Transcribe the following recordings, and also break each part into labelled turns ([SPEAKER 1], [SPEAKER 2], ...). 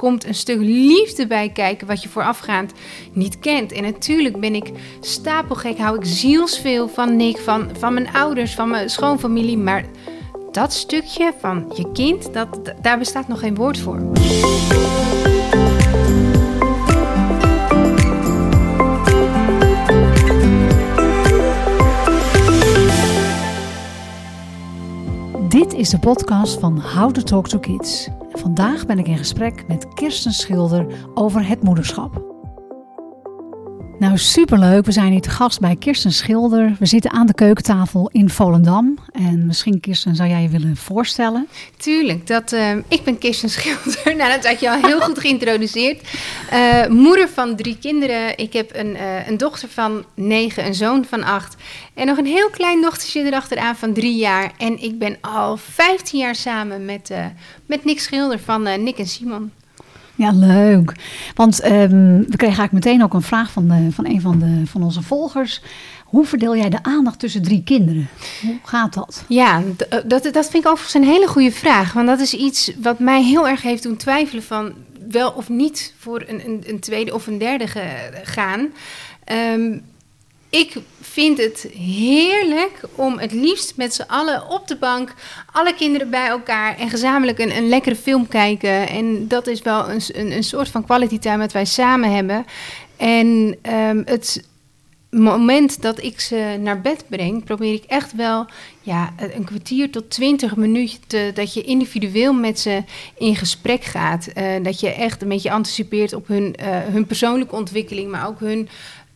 [SPEAKER 1] komt een stuk liefde bij kijken wat je voorafgaand niet kent. En natuurlijk ben ik stapelgek, hou ik zielsveel van Nick, van, van mijn ouders, van mijn schoonfamilie. Maar dat stukje van je kind, dat, daar bestaat nog geen woord voor.
[SPEAKER 2] Is de podcast van How to Talk to Kids. Vandaag ben ik in gesprek met Kirsten Schilder over het moederschap. Nou, superleuk. We zijn hier te gast bij Kirsten Schilder. We zitten aan de keukentafel in Volendam. En misschien, Kirsten, zou jij je willen voorstellen?
[SPEAKER 1] Tuurlijk. Dat, uh, ik ben Kirsten Schilder. nou, dat had je al heel goed geïntroduceerd. Uh, moeder van drie kinderen. Ik heb een, uh, een dochter van negen, een zoon van acht. En nog een heel klein dochtertje erachteraan van drie jaar. En ik ben al 15 jaar samen met, met Nick Schilder van Nick en Simon.
[SPEAKER 2] Ja, leuk. Want um, we kregen eigenlijk meteen ook een vraag van, van een van, de, van onze volgers. Hoe verdeel jij de aandacht tussen drie kinderen? Hoe gaat dat?
[SPEAKER 1] Ja, dat, dat vind ik overigens een hele goede vraag. Want dat is iets wat mij heel erg heeft doen twijfelen van wel of niet voor een, een, een tweede of een derde gaan. Um, ik vind het heerlijk om het liefst met z'n allen op de bank, alle kinderen bij elkaar en gezamenlijk een, een lekkere film kijken. En dat is wel een, een, een soort van quality time dat wij samen hebben. En um, het moment dat ik ze naar bed breng, probeer ik echt wel ja, een kwartier tot twintig minuten dat je individueel met ze in gesprek gaat. Uh, dat je echt een beetje anticipeert op hun, uh, hun persoonlijke ontwikkeling, maar ook hun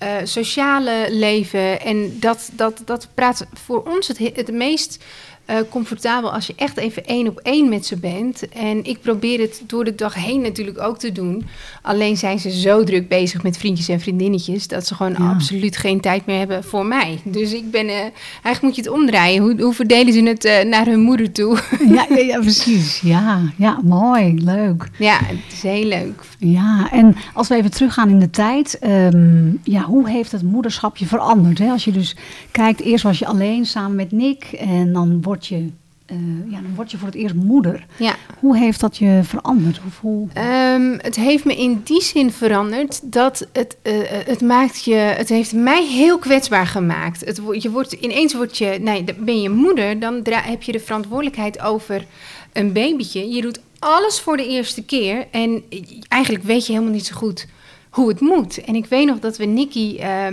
[SPEAKER 1] uh, sociale leven. En dat, dat, dat praat voor ons het, het meest uh, comfortabel als je echt even één op één met ze bent. En ik probeer het door de dag heen natuurlijk ook te doen. Alleen zijn ze zo druk bezig met vriendjes en vriendinnetjes dat ze gewoon ja. absoluut geen tijd meer hebben voor mij. Dus ik ben, uh, eigenlijk moet je het omdraaien. Hoe, hoe verdelen ze het uh, naar hun moeder toe?
[SPEAKER 2] Ja, ja, ja, precies. Ja, ja, mooi, leuk.
[SPEAKER 1] Ja, het is heel leuk.
[SPEAKER 2] Ja, en als we even teruggaan in de tijd, um, ja, hoe heeft het moederschap je veranderd? Hè? Als je dus kijkt, eerst was je alleen samen met Nick en dan word je, uh, ja, dan word je voor het eerst moeder.
[SPEAKER 1] Ja.
[SPEAKER 2] Hoe heeft dat je veranderd? Hoe...
[SPEAKER 1] Um, het heeft me in die zin veranderd dat het, uh, het maakt je, het heeft mij heel kwetsbaar gemaakt. Het, je wordt, ineens word je, nee, ben je moeder, dan heb je de verantwoordelijkheid over een babytje. Je doet alles voor de eerste keer en eigenlijk weet je helemaal niet zo goed hoe het moet. En ik weet nog dat we Nikki, uh,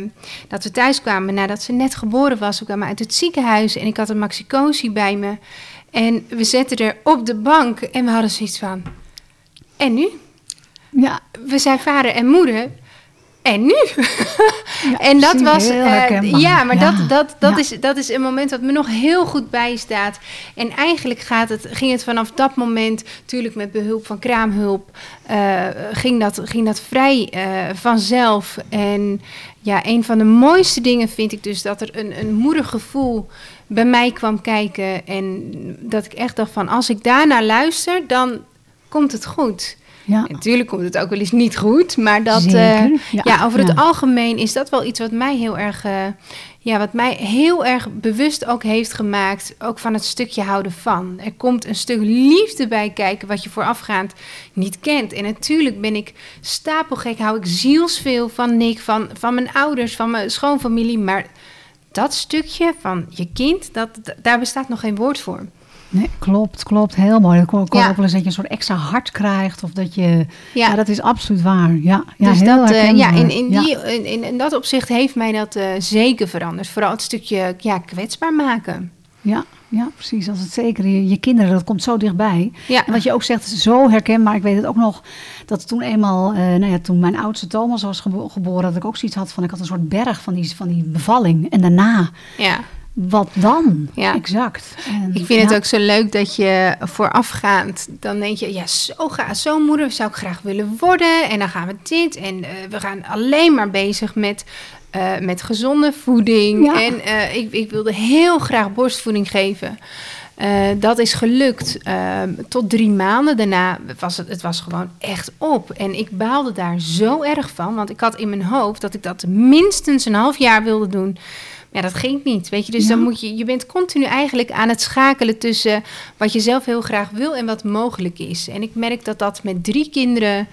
[SPEAKER 1] dat we thuis kwamen nadat ze net geboren was. We kwamen uit het ziekenhuis en ik had een maxicosi bij me. En we zetten er op de bank en we hadden zoiets van, en nu?
[SPEAKER 2] Ja.
[SPEAKER 1] We zijn vader en moeder. En nu? Ja, en dat was. Uh, ja, maar ja. dat, dat, dat, ja. is, dat is een moment wat me nog heel goed bijstaat. En eigenlijk gaat het, ging het vanaf dat moment, natuurlijk met behulp van kraamhulp, uh, ging, dat, ging dat vrij uh, vanzelf. En ja, een van de mooiste dingen vind ik dus dat er een, een moedergevoel bij mij kwam kijken. En dat ik echt dacht van als ik daarnaar luister, dan komt het goed. Ja. natuurlijk komt het ook wel eens niet goed, maar dat, uh, ja. ja. over het algemeen is dat wel iets wat mij heel erg, uh, ja, wat mij heel erg bewust ook heeft gemaakt, ook van het stukje houden van. Er komt een stuk liefde bij kijken wat je voorafgaand niet kent. En natuurlijk ben ik stapelgek, hou ik zielsveel van Nick, van, van mijn ouders, van mijn schoonfamilie, maar dat stukje van je kind, dat, daar bestaat nog geen woord voor.
[SPEAKER 2] Nee, klopt, klopt. Heel mooi. Ik hoor ja. ook wel eens dat je een soort extra hart krijgt. Of dat je... Ja, ja dat is absoluut waar. Ja, ja
[SPEAKER 1] dus
[SPEAKER 2] heel
[SPEAKER 1] dat, uh, ja, in, in, die, in, in, in, dat opzicht heeft mij dat uh, zeker veranderd. Vooral het stukje ja, kwetsbaar maken.
[SPEAKER 2] Ja, ja, precies. Dat is het zeker. Je, je, kinderen, dat komt zo dichtbij. Ja. En wat je ook zegt, zo herkenbaar. Ik weet het ook nog, dat toen eenmaal, uh, nou ja, toen mijn oudste Thomas was gebo geboren, dat ik ook zoiets had van, ik had een soort berg van die, van die bevalling. En daarna...
[SPEAKER 1] Ja
[SPEAKER 2] wat dan? Ja. Exact.
[SPEAKER 1] En, ik vind ja. het ook zo leuk dat je voorafgaand, dan denk je, ja, zo ga, zo'n moeder zou ik graag willen worden. En dan gaan we dit. En uh, we gaan alleen maar bezig met, uh, met gezonde voeding. Ja. En uh, ik, ik wilde heel graag borstvoeding geven. Uh, dat is gelukt uh, tot drie maanden. Daarna was het, het was gewoon echt op. En ik baalde daar zo erg van. Want ik had in mijn hoofd dat ik dat minstens een half jaar wilde doen. Ja, dat ging niet, weet je. Dus dan moet je, je bent continu eigenlijk aan het schakelen tussen wat je zelf heel graag wil en wat mogelijk is. En ik merk dat dat met drie kinderen,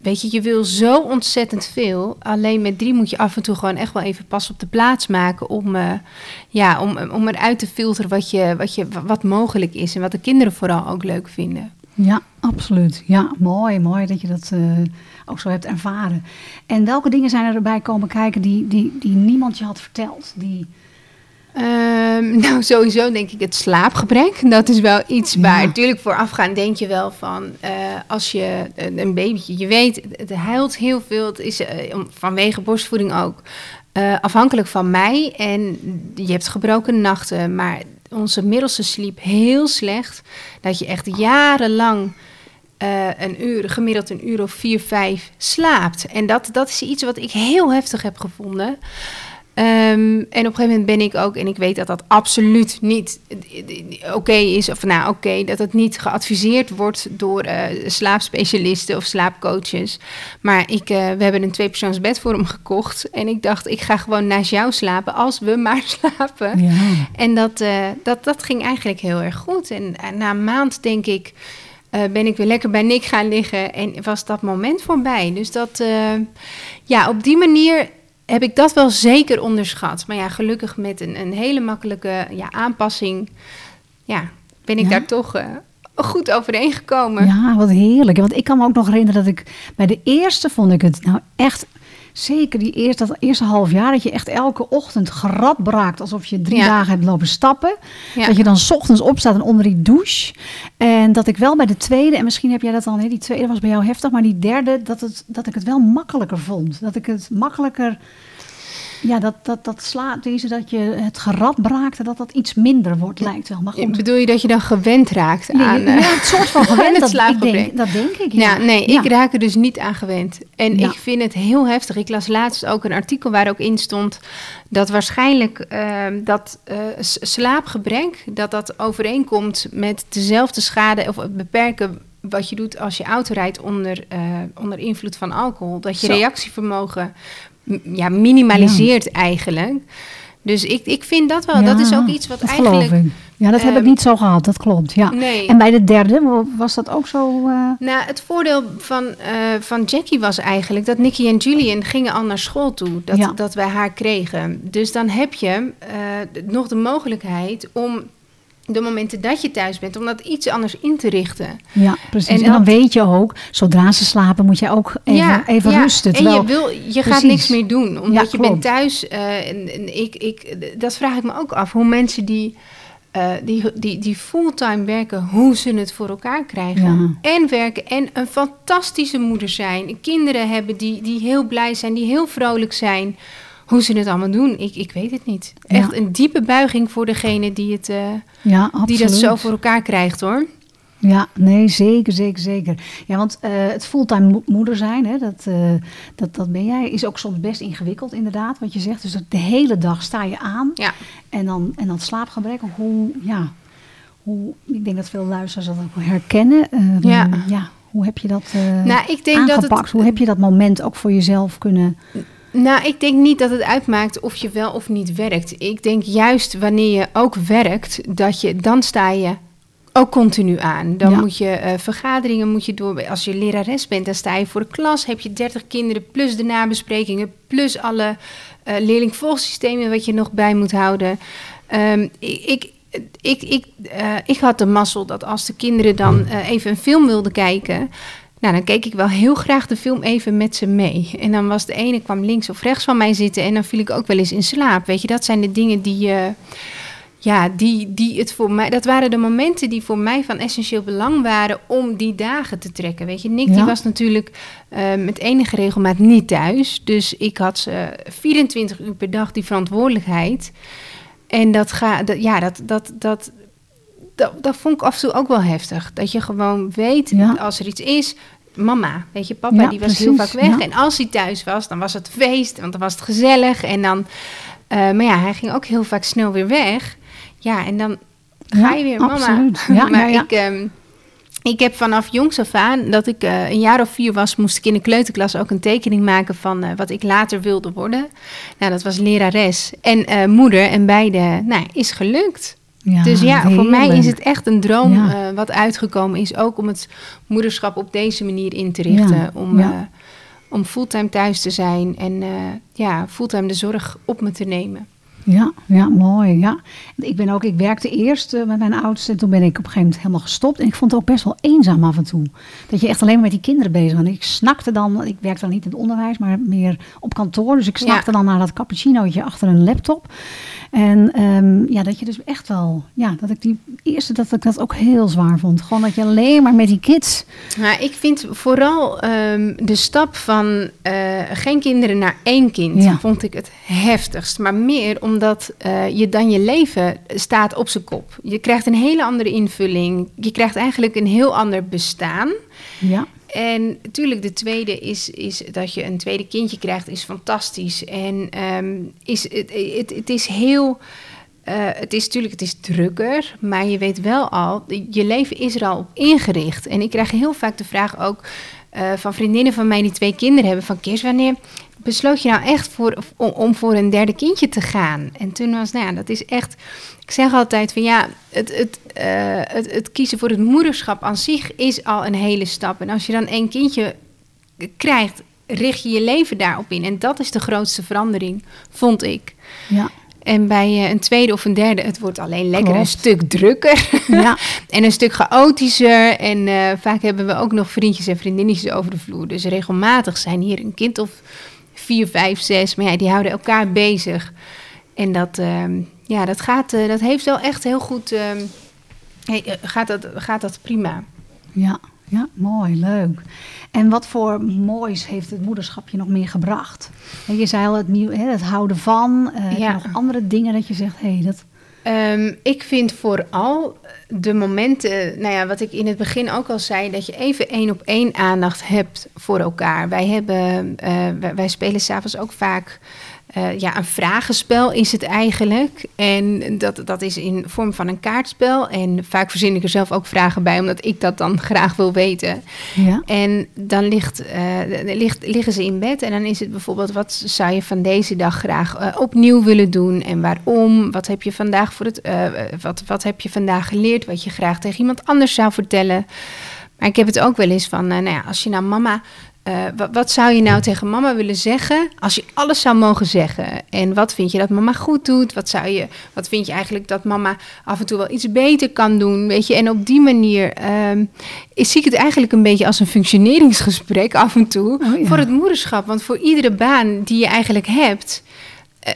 [SPEAKER 1] weet je, je wil zo ontzettend veel. Alleen met drie moet je af en toe gewoon echt wel even pas op de plaats maken om, uh, ja, om, om eruit te filteren wat, je, wat, je, wat mogelijk is en wat de kinderen vooral ook leuk vinden.
[SPEAKER 2] Ja, absoluut. Ja, mooi, mooi dat je dat uh, ook zo hebt ervaren. En welke dingen zijn er erbij komen kijken die, die, die niemand je had verteld? Die...
[SPEAKER 1] Um, nou, sowieso denk ik het slaapgebrek. Dat is wel iets waar natuurlijk voorafgaan denk je wel van... Uh, als je een, een babytje, je weet, het huilt heel veel. Het is uh, vanwege borstvoeding ook uh, afhankelijk van mij. En je hebt gebroken nachten, maar onze middelste sliep heel slecht. Dat je echt jarenlang uh, een uur, gemiddeld een uur of vier, vijf slaapt. En dat, dat is iets wat ik heel heftig heb gevonden. Um, en op een gegeven moment ben ik ook, en ik weet dat dat absoluut niet oké is, of nou oké, okay, dat het niet geadviseerd wordt door uh, slaapspecialisten of slaapcoaches. Maar ik, uh, we hebben een tweepersoonsbed voor hem gekocht. En ik dacht, ik ga gewoon naast jou slapen als we maar slapen. Ja. En dat, dat, dat ging eigenlijk heel erg goed. En na een maand denk ik. Ben ik weer lekker bij Nick gaan liggen en was dat moment voorbij. Dus dat, ja, op die manier heb ik dat wel zeker onderschat. Maar ja, gelukkig met een, een hele makkelijke ja, aanpassing, ja, ben ik daar toch uh, goed overheen gekomen.
[SPEAKER 2] Ja, wat heerlijk. Want ik kan me ook nog herinneren dat ik bij de eerste vond ik het nou echt zeker die eerste, dat eerste half jaar, dat je echt elke ochtend gerad braakt alsof je drie dagen hebt lopen stappen. Dat je dan s ochtends opstaat en onder die douche. En dat ik wel bij de tweede, en misschien heb jij dat al, nee, die tweede was bij jou heftig, maar die derde, dat, het, dat ik het wel makkelijker vond. Dat ik het makkelijker ja, dat, dat, dat slaat deze dat je het gerad braakte, dat dat iets minder wordt, lijkt wel. Maar goed.
[SPEAKER 1] Bedoel je dat je dan gewend raakt aan
[SPEAKER 2] ja, het soort van gewend, dat, ik denk, dat denk ik.
[SPEAKER 1] Ja, nee, ik raak er dus niet aan gewend. En ik vind het heel heftig. Ik las laatst ook een artikel waar ook in stond dat waarschijnlijk uh, dat uh, slaapgebrek, dat dat overeenkomt met dezelfde schade of beperken wat je doet als je auto rijdt onder, uh, onder invloed van alcohol. Dat je Zo. reactievermogen ja, minimaliseert eigenlijk. Dus ik, ik vind dat wel, dat is ook iets wat eigenlijk...
[SPEAKER 2] Ja, dat heb ik ehm, niet zo gehad, dat klopt. Ja.
[SPEAKER 1] Nee.
[SPEAKER 2] En bij de derde, was dat ook zo? Uh...
[SPEAKER 1] Nou, het voordeel van, uh, van Jackie was eigenlijk dat Nicky en Julian gingen al naar school toe. Dat, ja. dat wij haar kregen. Dus dan heb je uh, nog de mogelijkheid om de momenten dat je thuis bent, om dat iets anders in te richten.
[SPEAKER 2] Ja, precies. En, en dan weet je ook, zodra ze slapen, moet jij ook even, ja, even ja. rusten.
[SPEAKER 1] Terwijl, en je, wil, je gaat niks meer doen, omdat ja, je bent thuis. Uh, en, en, ik, ik, dat vraag ik me ook af, hoe mensen die, uh, die, die, die fulltime werken, hoe ze het voor elkaar krijgen. En werken en een fantastische moeder zijn. Kinderen hebben die, die heel blij zijn, die heel vrolijk zijn hoe ze het allemaal doen, ik, ik weet het niet. Echt een diepe buiging voor degene die, het, uh, ja, die dat zo voor elkaar krijgt hoor.
[SPEAKER 2] Ja, nee, zeker, zeker, zeker. Ja, want uh, het fulltime moeder zijn, hè, dat, uh, dat, dat ben jij, is ook soms best ingewikkeld inderdaad, wat je zegt. Dus de hele dag sta je aan
[SPEAKER 1] ja.
[SPEAKER 2] en, dan, en dan slaapgebrek. Hoe, ja, hoe, ik denk dat veel luisteraars dat ook herkennen. Uh, ja. ja. Hoe heb je dat nou, ik denk aangepakt? Dat het, hoe heb je dat moment ook voor jezelf kunnen
[SPEAKER 1] nou, ik denk niet dat het uitmaakt of je wel of niet werkt. Ik denk juist wanneer je ook werkt, dat je dan sta je ook continu aan. Dan moet je uh, vergaderingen moet je door. Als je lerares bent, dan sta je voor de klas. Heb je 30 kinderen plus de nabesprekingen, plus alle uh, leerlingvolgsystemen wat je nog bij moet houden. Um, ik, ik, ik, uh, ik had de mazzel dat als de kinderen dan even een film wilden kijken nou, dan keek ik wel heel graag de film even met ze mee. En dan was de ene kwam links of rechts van mij zitten en dan viel ik ook wel eens in slaap. Weet je, dat zijn de dingen die. Uh, ja, die, die het voor mij, dat waren de momenten die voor mij van essentieel belang waren om die dagen te trekken. Weet je, Nick die was natuurlijk uh, met enige regelmaat niet thuis. Dus ik had uh, 24 uur per dag die verantwoordelijkheid. En dat gaat, ja, dat, dat, dat, dat, dat, vond ik af en toe ook wel heftig. Dat je gewoon weet, ja. als er iets is, mama. Weet je, papa die was heel vaak weg. En als hij thuis was, dan was het feest, want dan was het gezellig. En dan, uh, maar ja, hij ging ook heel vaak snel weer weg. Ja, en dan ga je weer, mama.
[SPEAKER 2] Ja,
[SPEAKER 1] maar ik, um, ik heb vanaf jongs af aan, dat ik uh, een jaar of vier was, moest ik in de kleuterklas ook een tekening maken van uh, wat ik later wilde worden. Nou, dat was lerares en uh, moeder en beide, nou, is gelukt. Ja, dus ja, voor mij is het echt een droom ja. wat uitgekomen is. Ook om het moederschap op deze manier in te richten. Ja, om, om fulltime thuis te zijn en ja, fulltime de zorg op me te nemen.
[SPEAKER 2] Ja, ja, mooi. Ja. Ik ben ook, ik werkte eerst uh, met mijn oudste en toen ben ik op een gegeven moment helemaal gestopt. En ik vond het ook best wel eenzaam af en toe. Dat je echt alleen maar met die kinderen bezig bent. Ik snakte dan, ik werkte dan niet in het onderwijs, maar meer op kantoor. Dus ik snakte dan naar dat cappuccinootje achter een laptop. En um, ja, dat je dus echt wel, ja, dat ik die eerste, dat ik dat ook heel zwaar vond. Gewoon dat je alleen maar met die kids.
[SPEAKER 1] Nou, ik vind vooral um, de stap van uh, geen kinderen naar één kind, ja. vond ik het heftigst. Maar meer omdat uh, je dan je leven staat op zijn kop. Je krijgt een hele andere invulling. Je krijgt eigenlijk een heel ander bestaan.
[SPEAKER 2] Ja.
[SPEAKER 1] En natuurlijk, de tweede is, is dat je een tweede kindje krijgt, is fantastisch. En um, is, het, het, het is heel. Uh, het is natuurlijk, het is drukker, maar je weet wel al, je leven is er al op ingericht. En ik krijg heel vaak de vraag ook uh, van vriendinnen van mij die twee kinderen hebben: van Kees, wanneer besloot je nou echt voor, om, om, voor een derde kindje te gaan? En toen was, nou ja, dat is echt. Ik zeg altijd van ja, het, het, uh, het, het kiezen voor het moederschap aan zich is al een hele stap. En als je dan één kindje krijgt, richt je je leven daarop in. En dat is de grootste verandering, vond ik.
[SPEAKER 2] Ja.
[SPEAKER 1] En bij uh, een tweede of een derde, het wordt alleen lekker Klopt. een stuk drukker. Ja. en een stuk chaotischer. En uh, vaak hebben we ook nog vriendjes en vriendinnetjes over de vloer. Dus regelmatig zijn hier een kind of vier, vijf, zes. Maar ja, die houden elkaar bezig. En dat, uh, ja, dat, gaat, uh, dat heeft wel echt heel goed. Uh, hey, gaat, dat, gaat dat prima.
[SPEAKER 2] Ja, ja, mooi, leuk. En wat voor moois heeft het moederschap je nog meer gebracht? Je zei al het, nieuw, hè, het houden van. Uh, ja. Nog andere dingen dat je zegt, hé, hey, dat.
[SPEAKER 1] Um, ik vind vooral de momenten, nou ja, wat ik in het begin ook al zei, dat je even één op één aandacht hebt voor elkaar. Wij, hebben, uh, wij, wij spelen s'avonds ook vaak uh, ja, een vragenspel is het eigenlijk. En dat, dat is in vorm van een kaartspel. En vaak verzin ik er zelf ook vragen bij, omdat ik dat dan graag wil weten.
[SPEAKER 2] Ja.
[SPEAKER 1] En dan ligt, uh, ligt, liggen ze in bed en dan is het bijvoorbeeld... wat zou je van deze dag graag uh, opnieuw willen doen en waarom? Wat heb je vandaag, voor het, wat, wat heb je vandaag geleerd wat je graag tegen iemand anders zou vertellen? Maar ik heb het ook wel eens van, nou ja, als je nou mama uh, wat, wat, zou je nou tegen mama willen zeggen als je alles zou mogen zeggen? En wat vind je dat mama goed doet? Wat, zou je, wat vind je eigenlijk dat mama af en toe wel iets beter kan doen? Weet je? En op die manier um, is, zie ik het eigenlijk een beetje als een functioneringsgesprek af en toe oh, ja. voor het moederschap. Want voor iedere baan die je eigenlijk hebt,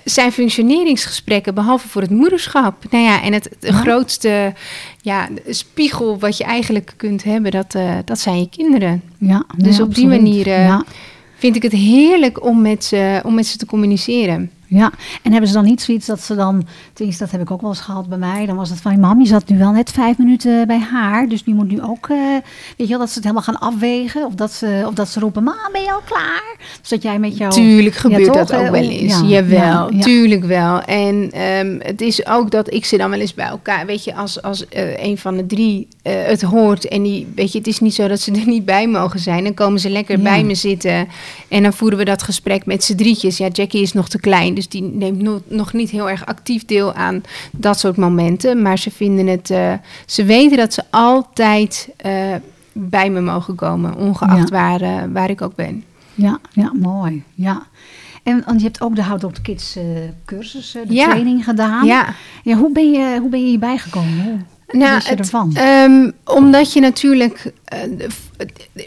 [SPEAKER 1] zijn functioneringsgesprekken, behalve voor het moederschap. Nou ja, en het, het grootste ja, spiegel wat je eigenlijk kunt hebben, dat, uh, dat zijn je kinderen.
[SPEAKER 2] Ja,
[SPEAKER 1] dus ja, op die manier uh, ja. vind ik het heerlijk om met, ze, om met ze te communiceren.
[SPEAKER 2] Ja, en hebben ze dan niet zoiets dat ze dan, tenminste dat heb ik ook wel eens gehad bij mij, dan was het van, mam, je zat nu wel net vijf minuten bij haar, dus die moet nu ook, uh, weet je wel, dat ze het helemaal gaan afwegen, of dat ze, of dat ze roepen, mam, ben je al klaar? Dus dat jij met jou...
[SPEAKER 1] Tuurlijk gebeurt ja, dat ook wel eens, ja, jawel, ja, tuurlijk wel. En um, het is ook dat ik ze dan wel eens bij elkaar, weet je, als, als uh, een van de drie uh, het hoort en die, weet je, het is niet zo dat ze er niet bij mogen zijn, dan komen ze lekker bij me zitten en dan voeren we dat gesprek met z'n drietjes. Ja, Jackie is nog te klein, dus die neemt no nog niet heel erg actief deel aan dat soort momenten. Maar ze vinden het, uh, ze weten dat ze altijd uh, bij me mogen komen, ongeacht ja. waar, uh, waar ik ook ben.
[SPEAKER 2] Ja, ja, mooi. Ja. En, en je hebt ook de Houd op de Kids cursus, de ja. training gedaan.
[SPEAKER 1] Ja.
[SPEAKER 2] ja hoe, ben je, hoe ben je hierbij gekomen?
[SPEAKER 1] Nou, het, um, omdat je natuurlijk uh,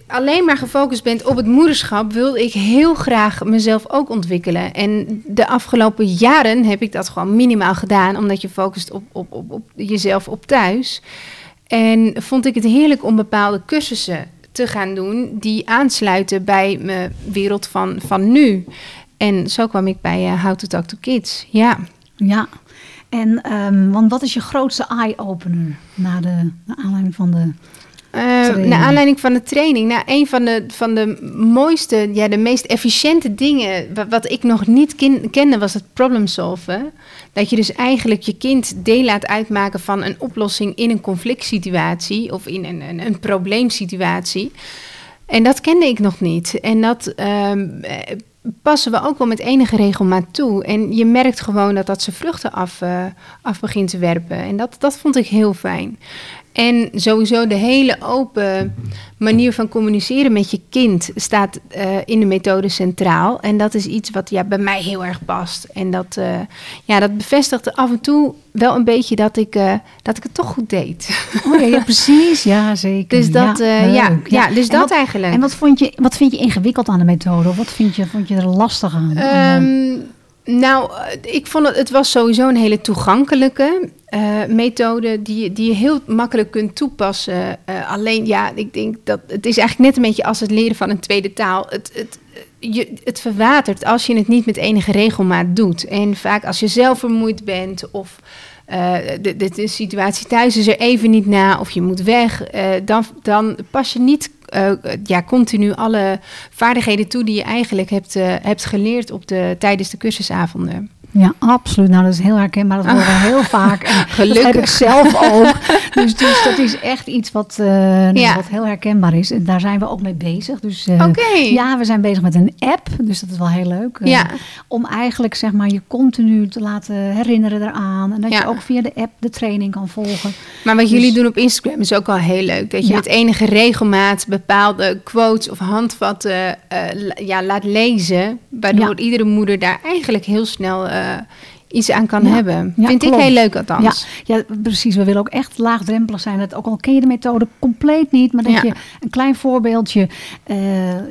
[SPEAKER 1] alleen maar gefocust bent op het moederschap, wil ik heel graag mezelf ook ontwikkelen. En de afgelopen jaren heb ik dat gewoon minimaal gedaan, omdat je focust op, op, op, op jezelf op thuis. En vond ik het heerlijk om bepaalde cursussen te gaan doen die aansluiten bij mijn wereld van, van nu. En zo kwam ik bij uh, How to Talk to Kids. Ja.
[SPEAKER 2] Ja, en um, want wat is je grootste eye-opener na de, de aanleiding van de
[SPEAKER 1] uh, naar aanleiding van de training. Nou, een van de, van de mooiste, ja, de meest efficiënte dingen... wat, ik nog niet kende, was het problem solven. Dat je dus eigenlijk je kind deel laat uitmaken van een oplossing... in een conflict situatie of in een, een, een probleemsituatie... En dat kende ik nog niet. En dat uh, passen we ook wel met enige regelmaat toe. En je merkt gewoon dat dat zijn vruchten af, uh, af begint te werpen. En dat, dat vond ik heel fijn. En sowieso de hele open manier van communiceren met je kind staat uh, in de methode centraal. En dat is iets wat ja, bij mij heel erg past. En dat, uh, ja, dat bevestigde af en toe wel een beetje dat ik, uh, dat ik het toch goed deed.
[SPEAKER 2] Oh ja, ja precies. Ja, zeker.
[SPEAKER 1] Dus dat, ja, ja, ja, dus en dat
[SPEAKER 2] wat,
[SPEAKER 1] eigenlijk.
[SPEAKER 2] En wat, vond je, wat vind je ingewikkeld aan de methode? Of wat vind je, vond je er lastig aan?
[SPEAKER 1] Um, nou, ik vond het, het was sowieso een hele toegankelijke uh, methode die, die je heel makkelijk kunt toepassen. Uh, alleen, ja, ik denk dat het is eigenlijk net een beetje als het leren van een tweede taal. Het, het, je, het verwatert als je het niet met enige regelmaat doet. En vaak als je zelf vermoeid bent of uh, de, situatie thuis is er even niet na of je moet weg, dan, dan pas je niet ja, continu alle vaardigheden toe die je eigenlijk hebt, hebt geleerd op de, tijdens de cursusavonden.
[SPEAKER 2] Ja, absoluut. Nou, dat is heel herkenbaar. Dat horen we heel vaak. En Gelukkig. Dat heb ik zelf ook. Dus, dus dat is echt iets wat, uh, ja. wat heel herkenbaar is. En daar zijn we ook mee bezig. Dus uh,
[SPEAKER 1] okay.
[SPEAKER 2] ja, we zijn bezig met een app. Dus dat is wel heel leuk. Uh,
[SPEAKER 1] ja.
[SPEAKER 2] Om eigenlijk zeg maar je continu te laten herinneren eraan. En dat ja. je ook via de app de training kan volgen.
[SPEAKER 1] Maar wat dus, jullie doen op Instagram is ook al heel leuk. Dat je met enige regelmaat bepaalde quotes of handvatten ja, laat lezen. Waardoor iedere moeder daar eigenlijk heel snel iets aan kan hebben. Ja, Vind klopt. ik heel leuk althans.
[SPEAKER 2] Ja, ja, precies. We willen ook echt laagdrempelig zijn. Dat ook al ken je de methode compleet niet, maar dat je een klein voorbeeldje, uh,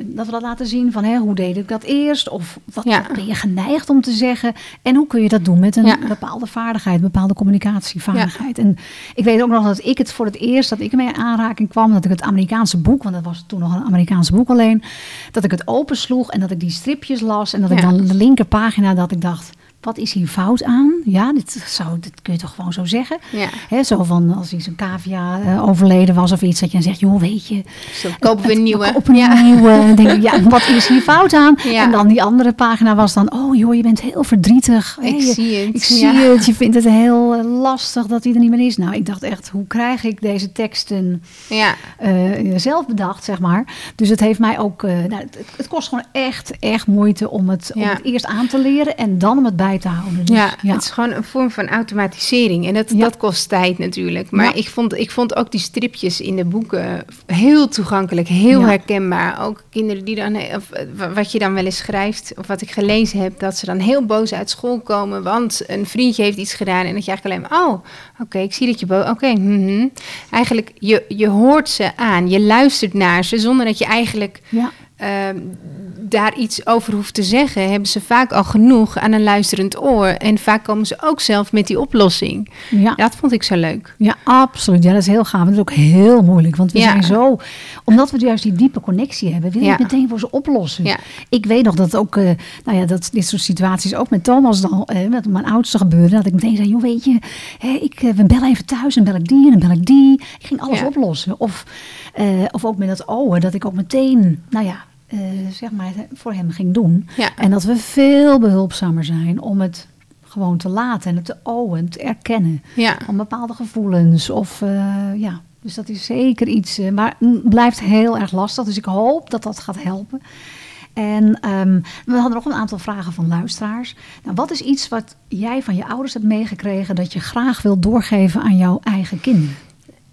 [SPEAKER 2] dat we dat laten zien van hè, hoe deed ik dat eerst? Of wat, wat, ben je geneigd om te zeggen? En hoe kun je dat doen met een bepaalde vaardigheid, een bepaalde communicatievaardigheid? En ik weet ook nog dat ik het voor het eerst, dat ik mee aanraking kwam, dat ik het Amerikaanse boek, want dat was toen nog een Amerikaanse boek alleen, dat ik het opensloeg en dat ik die stripjes las en dat ik dan de linkerpagina, dat ik dacht wat is hier fout aan? Ja, dit, zou, dit kun je toch gewoon zo zeggen.
[SPEAKER 1] Ja.
[SPEAKER 2] He, zo van als iets een cavia uh, overleden was of iets, dat je dan zegt, joh, weet je.
[SPEAKER 1] Zo kopen we een nieuwe.
[SPEAKER 2] Kopen ja. een nieuwe. denk ja, wat is hier fout aan? Ja. En dan die andere pagina was dan, oh joh, je bent heel verdrietig.
[SPEAKER 1] Ik
[SPEAKER 2] hey,
[SPEAKER 1] zie het.
[SPEAKER 2] Ik zie het. Je vindt het heel uh, lastig dat hij er niet meer is. Nou, ik dacht echt, hoe krijg ik deze teksten
[SPEAKER 1] ja.
[SPEAKER 2] uh, zelf bedacht, zeg maar. Dus het heeft mij ook, nou, het, het, kost gewoon echt, echt moeite om het, om het eerst aan te leren en dan om het bij te houden.
[SPEAKER 1] Dus, ja, ja, het is gewoon een vorm van automatisering. En dat, ja. dat kost tijd natuurlijk. Maar ja. ik, vond, ik vond ook die stripjes in de boeken heel toegankelijk, heel herkenbaar. Ook kinderen die dan, of wat je dan wel eens schrijft, of wat ik gelezen heb, dat ze dan heel boos uit school komen, want een vriendje heeft iets gedaan. En dat je eigenlijk alleen maar, oh, oké, okay, ik zie dat je boos, oké. Okay, mm -hmm. Eigenlijk, je, je hoort ze aan, je luistert naar ze, zonder dat je eigenlijk...
[SPEAKER 2] Ja.
[SPEAKER 1] Daar iets over hoeft te zeggen, hebben ze vaak al genoeg aan een luisterend oor. En vaak komen ze ook zelf met die oplossing.
[SPEAKER 2] Ja.
[SPEAKER 1] Dat vond ik zo leuk.
[SPEAKER 2] Ja, absoluut. Ja, dat is heel gaaf. Dat is ook heel moeilijk. Want we ja. zijn zo, omdat we juist die diepe connectie hebben, wil je ja. meteen voor ze oplossen.
[SPEAKER 1] Ja.
[SPEAKER 2] Ik weet nog dat ook, uh, nou ja, dat dit soort situaties ook met Thomas dan, uh, met mijn oudste gebeurde. Dat ik meteen zei, joh, weet je, hè, ik, uh, we bellen even thuis en bel ik die en dan bel ik die. Ik ging alles oplossen. Of, of ook met dat ogen, dat ik ook meteen, nou ja, zeg maar, voor hem ging doen.
[SPEAKER 1] Ja.
[SPEAKER 2] En dat we veel behulpzamer zijn om het gewoon te laten en het te owen, te erkennen.
[SPEAKER 1] Ja.
[SPEAKER 2] Van bepaalde gevoelens of uh, ja. Dus dat is zeker iets, uh, maar blijft heel erg lastig. Dus ik hoop dat dat gaat helpen. En um, we hadden nog een aantal vragen van luisteraars. Nou, wat is iets wat jij van je ouders hebt meegekregen dat je graag wilt doorgeven aan jouw eigen kinderen?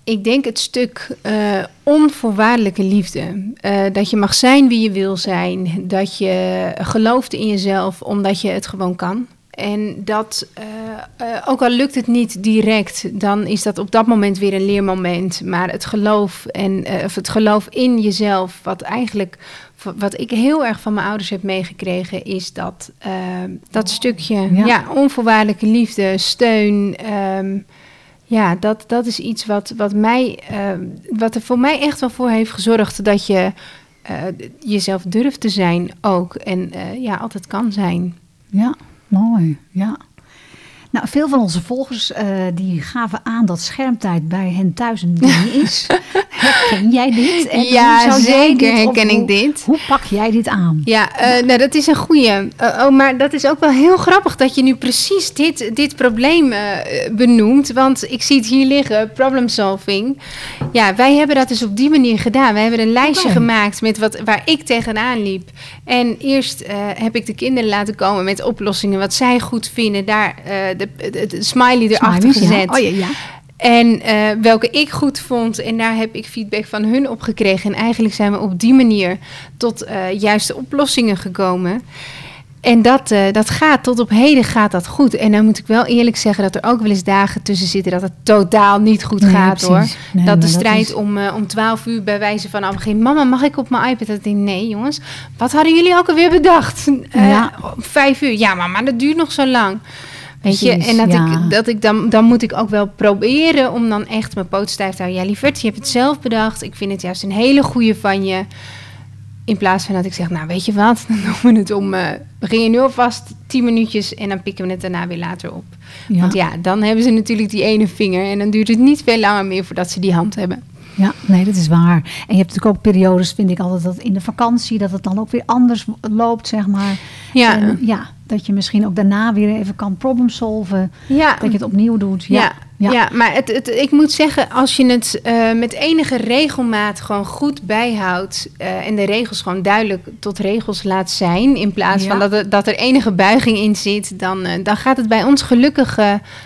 [SPEAKER 1] Ik denk het stuk uh, onvoorwaardelijke liefde. Uh, dat je mag zijn wie je wil zijn. Dat je gelooft in jezelf omdat je het gewoon kan. En dat, uh, ook al lukt het niet direct, dan is dat op dat moment weer een leermoment. Maar het geloof, en, of het geloof in jezelf, wat eigenlijk, wat ik heel erg van mijn ouders heb meegekregen, is dat, dat stukje ja. ja. onvoorwaardelijke liefde, steun. Um, ja, dat, dat is iets wat, wat, mij, uh, wat er voor mij echt wel voor heeft gezorgd dat je uh, jezelf durft te zijn ook. En uh, ja, altijd kan zijn.
[SPEAKER 2] Ja, mooi. Ja. Nou, veel van onze volgers uh, die gaven aan dat schermtijd bij hen thuis een ding is. herken jij dit?
[SPEAKER 1] En ja, zeker herken ik dit.
[SPEAKER 2] Hoe pak jij dit aan?
[SPEAKER 1] Ja, uh, nou dat is een goede. Uh, oh, maar dat is ook wel heel grappig dat je nu precies dit, dit probleem benoemt. Want ik zie het hier liggen, problem solving. Ja, wij hebben dat dus op die manier gedaan. We hebben een lijstje gemaakt met wat, waar ik tegenaan liep. En eerst heb ik de kinderen laten komen met oplossingen wat zij goed vinden. Daar de, de, smiley erachter gezet.
[SPEAKER 2] Oh, ja, ja.
[SPEAKER 1] En uh, welke ik goed vond. En daar heb ik feedback van hun op gekregen. En eigenlijk zijn we op die manier tot uh, juiste oplossingen gekomen. En dat, uh, dat gaat, tot op heden gaat dat goed. En dan moet ik wel eerlijk zeggen dat er ook wel eens dagen tussen zitten dat het totaal niet goed nee, gaat hoor. Nee, dat de strijd dat is... om, uh, om 12 uur bij wijze van begin. Mama, mag ik op mijn iPad? Dat ik denk, nee jongens, wat hadden jullie ook alweer bedacht? Uh, ja. Vijf uur. Ja, mama, dat duurt nog zo lang. Weet je, en dat, ik, dat ik dan, dan moet ik ook wel proberen om dan echt mijn poot stijf te houden. Ja, lieverd, je hebt het zelf bedacht. Ik vind het juist een hele goede van je. In plaats van dat ik zeg, nou weet je wat, dan doen we het om, uh, beginnen nu alvast tien minuutjes en dan pikken we het daarna weer later op. Ja. Want ja, dan hebben ze natuurlijk die ene vinger en dan duurt het niet veel langer meer voordat ze die hand hebben.
[SPEAKER 2] Ja, nee, dat is waar. En je hebt natuurlijk ook periodes, vind ik altijd, dat in de vakantie, dat het dan ook weer anders loopt, zeg maar.
[SPEAKER 1] Ja.
[SPEAKER 2] En, ja, dat je misschien ook daarna weer even kan problem solven. Ja. Dat je het opnieuw doet. Ja,
[SPEAKER 1] ja. ja. ja maar het, het, ik moet zeggen, als je het uh, met enige regelmaat gewoon goed bijhoudt... Uh, en de regels gewoon duidelijk tot regels laat zijn... in plaats van dat er, dat er enige buiging in zit... dan, uh, dan gaat het bij ons gelukkig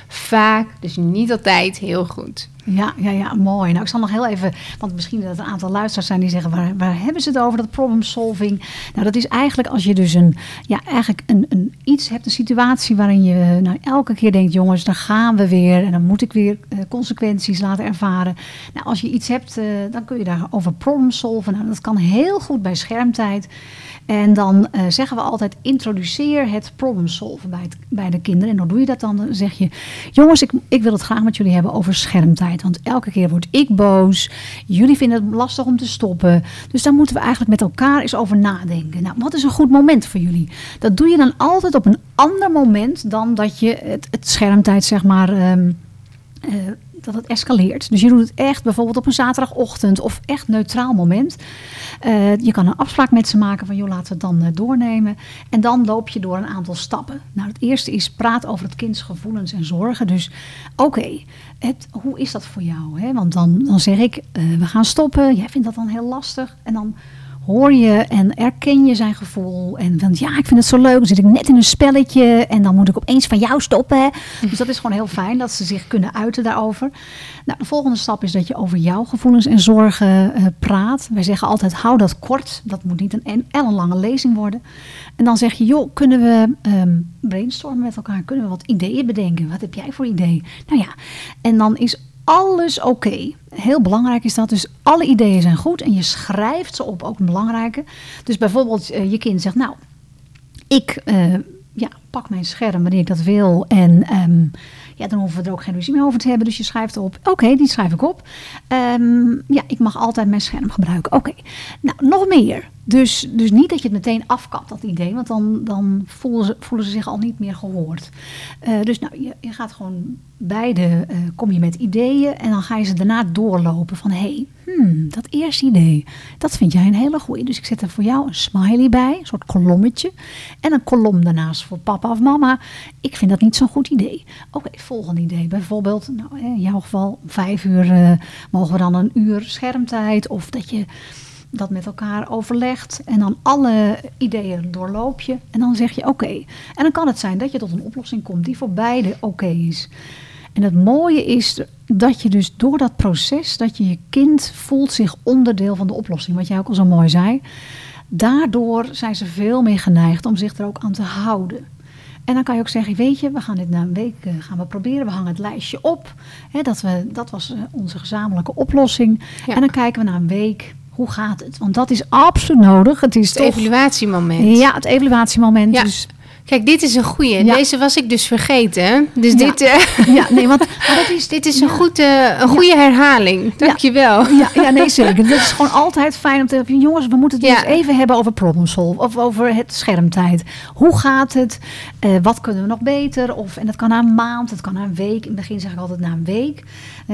[SPEAKER 1] vaak, dus niet altijd, heel goed.
[SPEAKER 2] Ja, ja, ja, mooi. Nou, ik zal nog heel even, want misschien dat er een aantal luisteraars zijn die zeggen, waar, waar hebben ze het over, dat problem solving? Nou, dat is eigenlijk als je dus een, ja, eigenlijk een, een iets hebt, een situatie waarin je nou, elke keer denkt, jongens, dan gaan we weer en dan moet ik weer uh, consequenties laten ervaren. Nou, als je iets hebt, uh, dan kun je daarover problem solven. Nou, dat kan heel goed bij schermtijd. En dan uh, zeggen we altijd: introduceer het problem solven bij, de kinderen. En hoe doe je dat dan? Dan zeg je: Jongens, ik, ik wil het graag met jullie hebben over schermtijd. Want elke keer word ik boos. Jullie vinden het lastig om te stoppen. Dus daar moeten we eigenlijk met elkaar eens over nadenken. Nou, wat is een goed moment voor jullie? Dat doe je dan altijd op een ander moment dan dat je het, schermtijd, zeg maar. Um, uh, dat het escaleert. Dus je doet het echt bijvoorbeeld op een zaterdagochtend of echt neutraal moment. Uh, je kan een afspraak met ze maken van joh, laten we het dan uh, doornemen. En dan loop je door een aantal stappen. Nou, het eerste is praat over het kinds gevoelens en zorgen. Dus oké, hoe is dat voor jou? Hè? Want dan, dan zeg ik, uh, we gaan stoppen. Jij vindt dat dan heel lastig. En dan hoor je en erken je zijn gevoel. En van ja, ik vind het zo leuk. Dan zit ik net in een spelletje en dan moet ik opeens van jou stoppen. Dus dat is gewoon heel fijn dat ze zich kunnen uiten daarover. Nou, de volgende stap is dat je over jouw gevoelens en zorgen uh, praat. Wij zeggen altijd hou dat kort. Dat moet niet een ellenlange lezing worden. En dan zeg je joh, kunnen we um, brainstormen met elkaar? Kunnen we wat ideeën bedenken? Wat heb jij voor idee? Nou ja, en dan is alles oké. Heel belangrijk is dat. Dus alle ideeën zijn goed en je schrijft ze op, ook een belangrijke. Dus bijvoorbeeld uh, je kind zegt, nou, ik uh, ja, pak mijn scherm wanneer ik dat wil. En um, ja, dan hoeven we er ook geen ruzie meer over te hebben. Dus je schrijft erop, oké, die schrijf ik op. Um, ja, ik mag altijd mijn scherm gebruiken. Oké, nou, nog meer. Dus, dus niet dat je het meteen afkapt, dat idee. Want dan, dan voelen, ze, voelen ze zich al niet meer gehoord. Uh, dus nou, je, je gaat gewoon beide, uh, kom je met ideeën. En dan ga je ze daarna doorlopen van... hé, hey, hmm, dat eerste idee, dat vind jij een hele goeie. Dus ik zet er voor jou een smiley bij, een soort kolommetje. En een kolom daarnaast voor papa of mama. Ik vind dat niet zo'n goed idee. Oké, okay, volgende idee. Bijvoorbeeld, nou, in jouw geval vijf uur... Uh, mogen we dan een uur schermtijd. Of dat je dat met elkaar overlegt en dan alle ideeën doorloop je en dan zeg je oké. Okay. En dan kan het zijn dat je tot een oplossing komt die voor beide oké okay is. En het mooie is dat je dus door dat proces, dat je je kind voelt zich onderdeel van de oplossing, wat jij ook al zo mooi zei. Daardoor zijn ze veel meer geneigd om zich er ook aan te houden. En dan kan je ook zeggen, weet je, we gaan dit na een week uh, gaan we proberen. We hangen het lijstje op. Hè, dat, we, dat was uh, onze gezamenlijke oplossing. Ja. En dan kijken we na een week, hoe gaat het? Want dat is absoluut nodig. Het is
[SPEAKER 1] het toch, evaluatiemoment.
[SPEAKER 2] Ja, het evaluatiemoment. Ja. Dus
[SPEAKER 1] Kijk, dit is een goeie.
[SPEAKER 2] Ja.
[SPEAKER 1] Deze was ik dus vergeten. Dus
[SPEAKER 2] Ja.
[SPEAKER 1] dit, eh,
[SPEAKER 2] Ja, nee, want dat is,
[SPEAKER 1] dit is een, goed, eh, een goede herhaling. Dankjewel.
[SPEAKER 2] Ja, ja, nee, zeker. Dat is gewoon altijd fijn om te hebben. Jongens, we moeten het dus even hebben over problem solve. Of over het schermtijd. Hoe gaat het? Eh, wat kunnen we nog beter? Of, en dat kan na een maand, het kan na een week. In het begin zeg ik altijd na een week.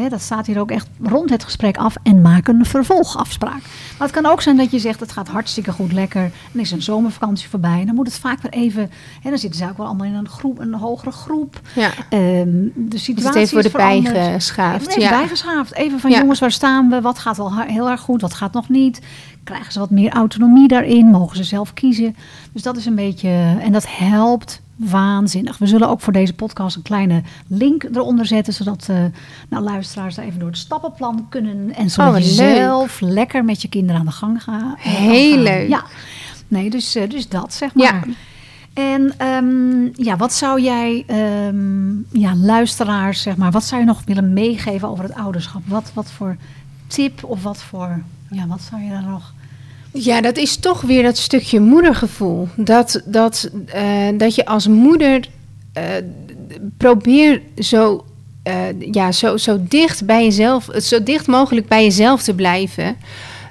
[SPEAKER 2] Dat staat hier ook echt rond het gesprek af. En maak een vervolgafspraak. Maar het kan ook zijn dat je zegt, het gaat hartstikke goed, lekker. En is een zomervakantie voorbij. En dan moet het vaak weer even... Hè, dan zitten ze ook wel allemaal in een, groep, een hogere groep.
[SPEAKER 1] Ja.
[SPEAKER 2] Ehm, de
[SPEAKER 1] Dus
[SPEAKER 2] situatie
[SPEAKER 1] het
[SPEAKER 2] is
[SPEAKER 1] de
[SPEAKER 2] veranderd.
[SPEAKER 1] bijgeschaafd.
[SPEAKER 2] Even
[SPEAKER 1] Ja.
[SPEAKER 2] bijgeschaafd. Even van
[SPEAKER 1] Ja.
[SPEAKER 2] jongens, waar staan we? Wat gaat al heel erg goed? Wat gaat nog niet? Krijgen ze wat meer autonomie daarin? Mogen ze zelf kiezen? Dus dat is een beetje... En dat helpt waanzinnig. We zullen ook voor deze podcast een kleine link eronder zetten... zodat eh, nou, luisteraars daar even door het stappenplan kunnen... en zodat
[SPEAKER 1] Oh,
[SPEAKER 2] je zelf lekker met je kinderen aan de gang gaat.
[SPEAKER 1] Heel leuk.
[SPEAKER 2] Ja. Nee, dus, eh, dus dat, zeg maar.
[SPEAKER 1] Ja.
[SPEAKER 2] En ehm, ja, wat zou jij, ehm, ja, luisteraars, zeg maar, wat zou je nog willen meegeven over het ouderschap? Wat, wat voor tip of wat voor, ja, wat zou je daar nog...
[SPEAKER 1] Ja, dat is toch weer dat stukje moedergevoel. Dat, dat, eh, dat je als moeder eh, probeer zo, eh, ja, zo, zo dicht bij jezelf, zo dicht mogelijk bij jezelf te blijven.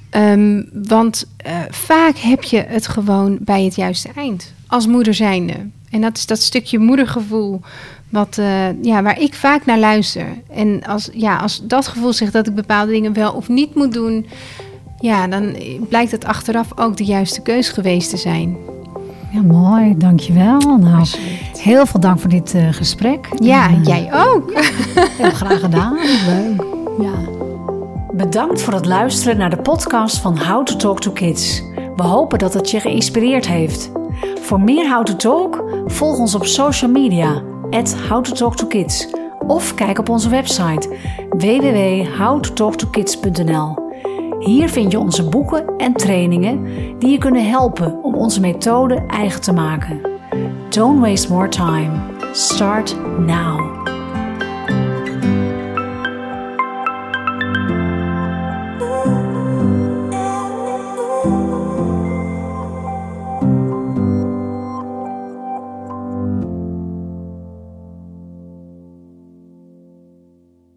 [SPEAKER 1] Ehm, want vaak heb je het gewoon bij het juiste eind. Als moeder zijnde. En dat is dat stukje moedergevoel. Wat, eh, ja, waar ik vaak naar luister. En als, ja, als dat gevoel zegt dat ik bepaalde dingen wel of niet moet doen. Ja, dan blijkt het achteraf ook de juiste keus geweest te zijn.
[SPEAKER 2] Ja, mooi, dankjewel. Nou, heel veel dank voor dit eh, gesprek.
[SPEAKER 1] Ja,
[SPEAKER 2] En, eh,
[SPEAKER 1] jij ook.
[SPEAKER 2] Heel graag gedaan. Leuk. Ja. Bedankt voor het luisteren naar de podcast van How to Talk to Kids. We hopen dat het je geïnspireerd heeft. Voor meer How to Talk, volg ons op social media, at How to Talk to Kids. Of kijk op onze website www.howtotalktokids.nl. Hier vind je onze boeken en trainingen die je kunnen helpen om onze methode eigen te maken. Don't waste more time. Start now.